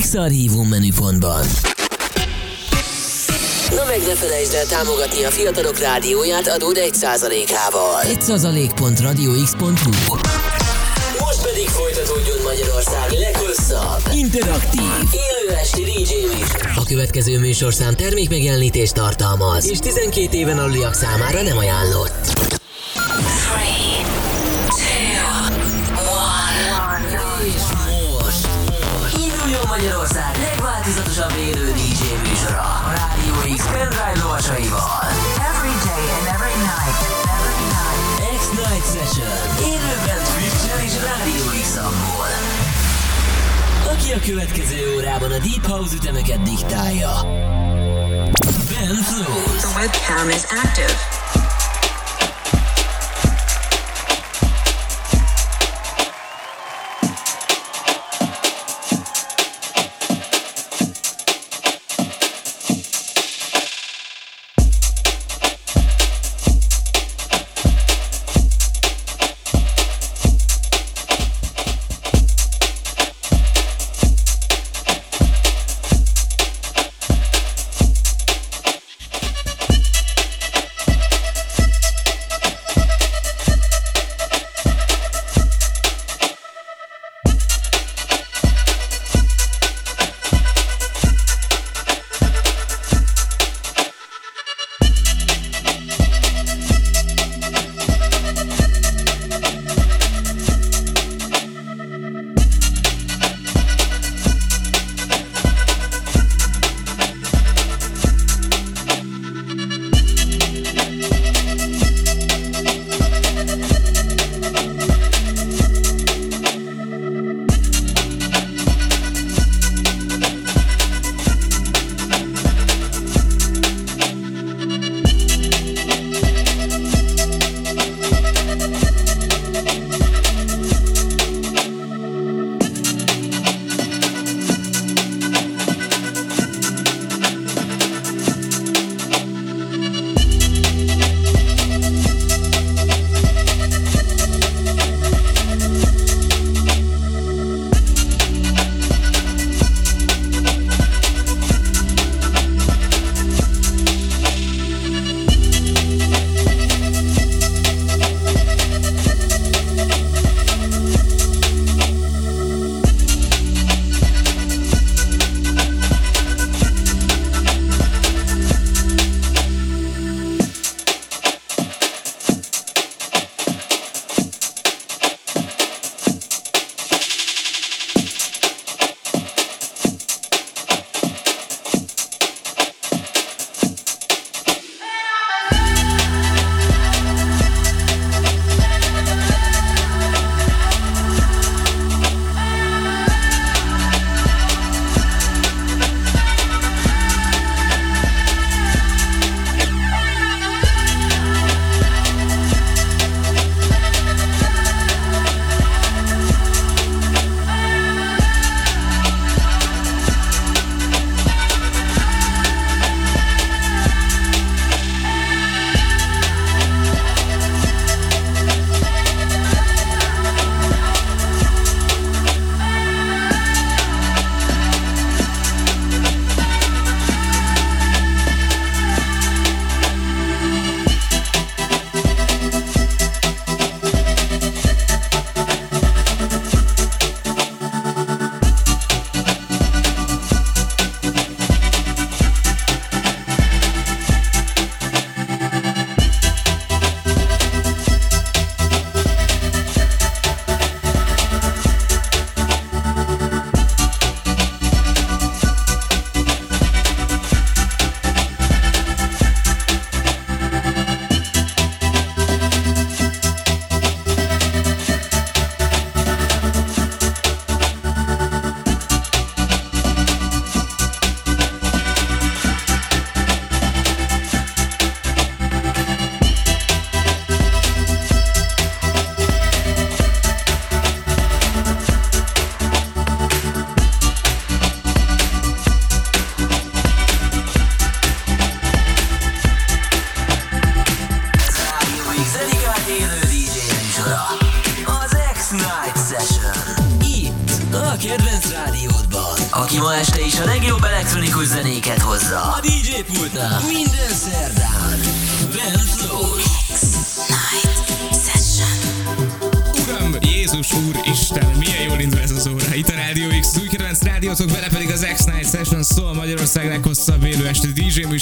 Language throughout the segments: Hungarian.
X-Archívum menüpontban. Na meg ne felejtsd el támogatni a fiatalok rádióját adód 1%-ával. 1%.radiox.hu Most pedig folytatódjon Magyarország leghosszabb, Interaktív. élő esti DJ műsor. A következő műsorszám termékmegjelenítést tartalmaz, és 12 éven aluliak számára nem ajánlott. Élő DJ műsora a Rádió X pendrive lovasaival. Every day and every night. Every night. X-Night Session. Élőben Twitch-en és Rádió X-amból. Aki a következő órában a Deep House ütemeket diktálja. Ben Flows. The webcam is active.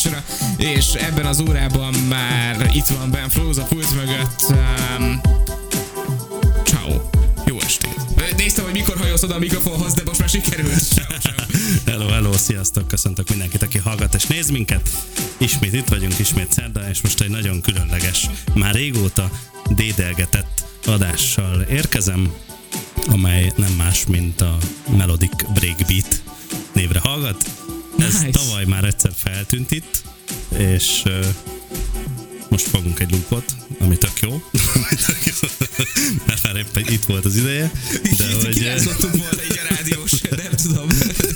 Műsora, és ebben az órában már itt van Ben Flóz a pult mögött. Um, ciao. Jó estét. Néztem, hogy mikor hajóz oda a mikrofonhoz, de most már sikerült. Hello, hello, sziasztok, köszöntök mindenkit, aki hallgat és néz minket. Ismét itt vagyunk, ismét szerdán, és most egy nagyon különleges, már régóta dédelgetett adással érkezem, amely nem más, mint a Melodic Breakbeat névre hallgat. Ez Nice. tavaly már egyszer feltűnt itt, és ö, most fogunk egy loopot, ami tök jó, mert már éppen itt volt az ideje, de Itt hogy... kirázottuk volna így a rádiós, nem tudom,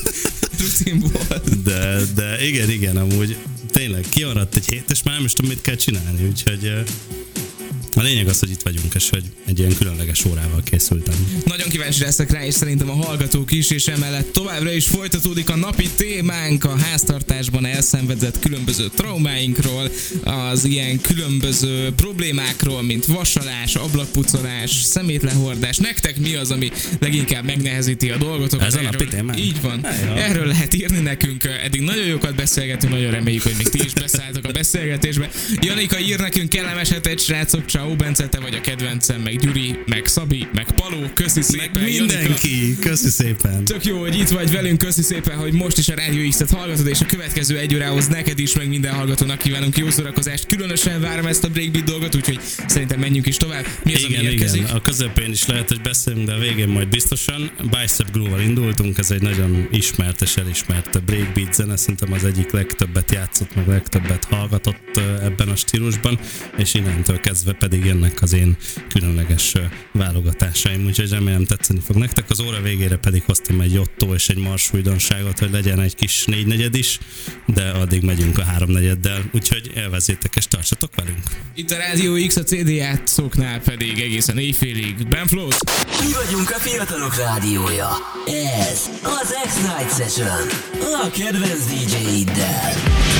rutinból. De, de igen, igen, amúgy tényleg kimaradt egy hét, és már nem is tudom, mit kell csinálni, úgyhogy a lényeg az, hogy itt vagyunk, és hogy egy ilyen különleges órával készültem. Nagyon kíváncsi leszek rá, és szerintem a hallgatók is, és emellett továbbra is folytatódik a napi témánk a háztartásban elszenvedett különböző traumáinkról, az ilyen különböző problémákról, mint vasalás, ablakpucolás, szemétlehordás. Nektek mi az, ami leginkább megnehezíti a dolgotokat? Ez a napi témánk? Így van. Erről lehet írni nekünk. Eddig nagyon jókat beszélgetünk, nagyon reméljük, hogy még ti is beszálltok a beszélgetésbe. Janika ír nekünk kellemes hetet, srácok, ciao Bence, te vagy a kedvencem, meg Gyuri, meg Szabi, meg Paló, köszi szépen. Meg Janika. mindenki, köszi szépen! Tök jó, hogy itt vagy velünk, köszi szépen, hogy most is a Rádió X-et hallgatod, és a következő egy órához neked is, meg minden hallgatónak kívánunk jó szórakozást. Különösen várom ezt a breakbeat dolgot, úgyhogy szerintem menjünk is tovább. Mi az, Igen, ami érkezik? igen, a közepén is lehet, hogy beszélünk, de a végén majd biztosan. Bicep Groove-val indultunk, ez egy nagyon ismert és elismert breakbeat zene, szerintem az egyik legtöbbet játszott, meg legtöbbet hallgatott ebben a stílusban, és innentől kezdve pedig jönnek az én különleges válogatásaim, úgyhogy remélem tetszeni fog nektek. Az óra végére pedig hoztam egy Otto és egy Mars újdonságot, hogy legyen egy kis négynegyed is, de addig megyünk a háromnegyeddel, úgyhogy élvezétek és tartsatok velünk! Itt a Rádió X, a CD játszóknál pedig egészen éjfélig. Ben Flows. Mi vagyunk a fiatalok rádiója. Ez az X-Night Session. A kedvenc DJ-iddel.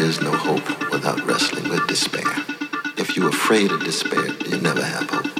is no hope without wrestling with despair. If you're afraid of despair, you never have hope.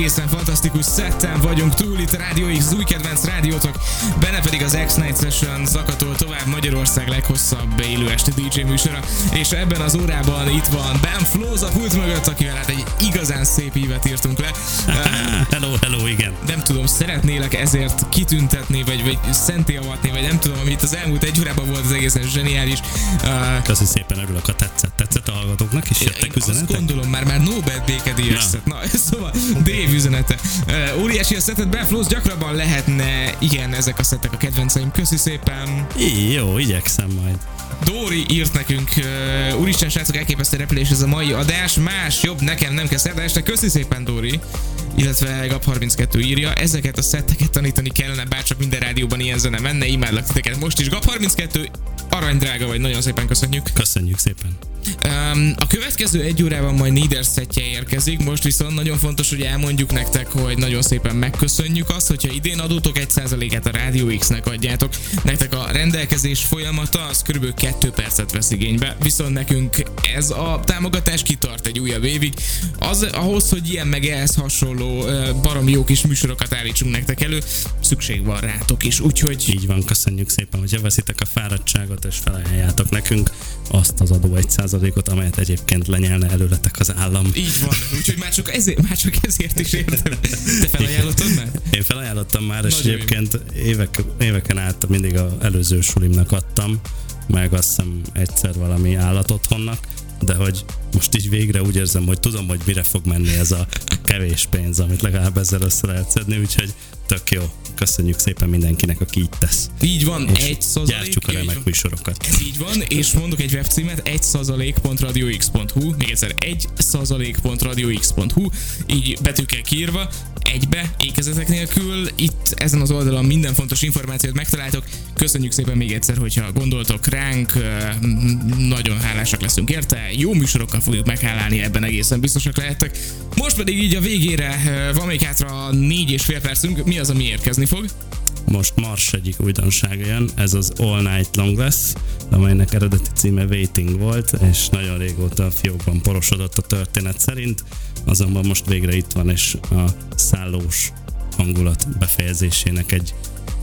Egészen fantasztikus szetten vagyunk túl itt a Rádió X új kedvenc rádiótok, benne pedig az X-Night Session zakatol tovább Magyarország leghosszabb élő esti DJ műsora, és ebben az órában itt van Ben Flows a pult mögött, akivel hát egy igazán szép ívet írtunk le. hello, hello, igen. Nem tudom, szeretnélek ezért kitüntetni, vagy, vagy szenté avatni, vagy nem tudom, amit az elmúlt egy órában volt az egészen zseniális. Uh, Köszi szépen, örülök, ha tetszett. Tetszett a hallgatóknak, és jöttek én azt üzenetek? gondolom, már már Nobel békedélyes Na. Na, szóval Dave üzenete. Uh, óriási a szettet, Ben Flows, gyakrabban lehetne, igen, ezek a szettek a kedvenceim. Köszi szépen. Jó, igyekszem majd. Dóri írt nekünk, uh, úristen srácok, elképesztő repülés ez a mai adás, más, jobb, nekem nem kell szerda este, köszi szépen Dóri, illetve Gap32 írja, ezeket a szetteket tanítani kellene, bárcsak minden rádióban ilyen zene menne, imádlak titeket most is. Gap32, arany drága vagy, nagyon szépen köszönjük. Köszönjük szépen. Um, a következő egy órában majd Nieder szettje érkezik, most viszont nagyon fontos, hogy elmondjuk nektek, hogy nagyon szépen megköszönjük azt, hogyha idén adótok 1%-át a Rádió X-nek adjátok. Nektek a rendelkezés folyamata az kb. 2 percet vesz igénybe, viszont nekünk ez a támogatás kitart egy újabb évig. Az, ahhoz, hogy ilyen meg ehhez hasonló baromi jó kis műsorokat állítsunk nektek elő, szükség van rátok is, úgyhogy Így van, köszönjük szépen, hogy veszitek a fáradtságot, és felajánljátok nekünk azt az adó 1%-ot, amelyet egyébként lenyelne előletek az állam. így van, úgyhogy már csak ezért, már csak ezért is. Te felajánlottad már? Én felajánlottam már, és Nagyon jó. egyébként évek, éveken át mindig a előző sulimnak adtam, meg azt hiszem egyszer valami állatotthonnak, de hogy most így végre úgy érzem, hogy tudom, hogy mire fog menni ez a kevés pénz, amit legalább ezzel össze lehet szedni, úgyhogy tök jó. Köszönjük szépen mindenkinek, aki így tesz. Így van, És egy százalék. gyártsuk a remek műsorokat. Ez így van, és mondok egy webcímet, 1 százalék.radiox.hu, még egyszer 1 százalék.radiox.hu, így betűkkel kiírva, egybe, ékezetek nélkül, itt ezen az oldalon minden fontos információt megtaláltok. Köszönjük szépen még egyszer, hogyha gondoltok ránk, nagyon hálásak leszünk érte, jó műsorokkal fogjuk meghálálni, ebben egészen biztosak lehettek. Most pedig így a végére van még hátra négy és fél percünk, mi az, ami érkezni fog? Most Mars egyik újdonsága jön, ez az All Night Long lesz, amelynek eredeti címe Waiting volt, és nagyon régóta a fiókban porosodott a történet szerint, azonban most végre itt van, és a szállós hangulat befejezésének egy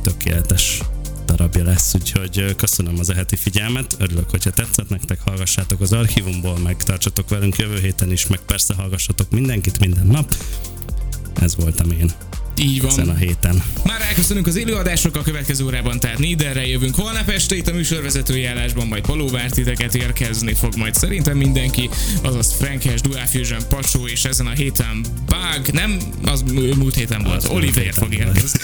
tökéletes darabja lesz, úgyhogy köszönöm az eheti figyelmet, örülök, hogyha tetszett nektek, hallgassátok az archívumból, meg tartsatok velünk jövő héten is, meg persze hallgassatok mindenkit minden nap. Ez voltam én Így van. ezen a héten. Már elköszönünk az élőadások a következő órában, tehát Niederre jövünk holnap este itt a műsorvezetői állásban, majd Paló vár titeket érkezni fog majd szerintem mindenki, azaz Frankes, Dual Fusion, Pacsó, és ezen a héten Bug, nem, az múlt héten volt, Az Oliver fog érkezni.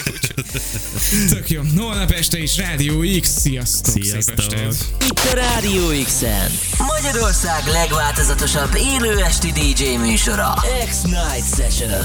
Tök jó. Holnap este is Rádió X, sziasztok! Sziasztok. Itt a Rádió X-en. Magyarország legváltozatosabb élő esti DJ műsora. X-Night Session.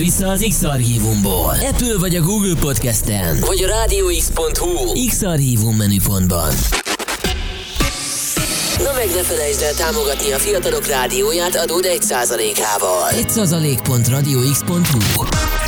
vissza az X-Archívumból. Apple vagy a Google Podcasten. Vagy a rádióx.hu X-Archívum menüpontban. Na meg ne felejtsd el támogatni a fiatalok rádióját adód 1%-ával. 1%.radiox.hu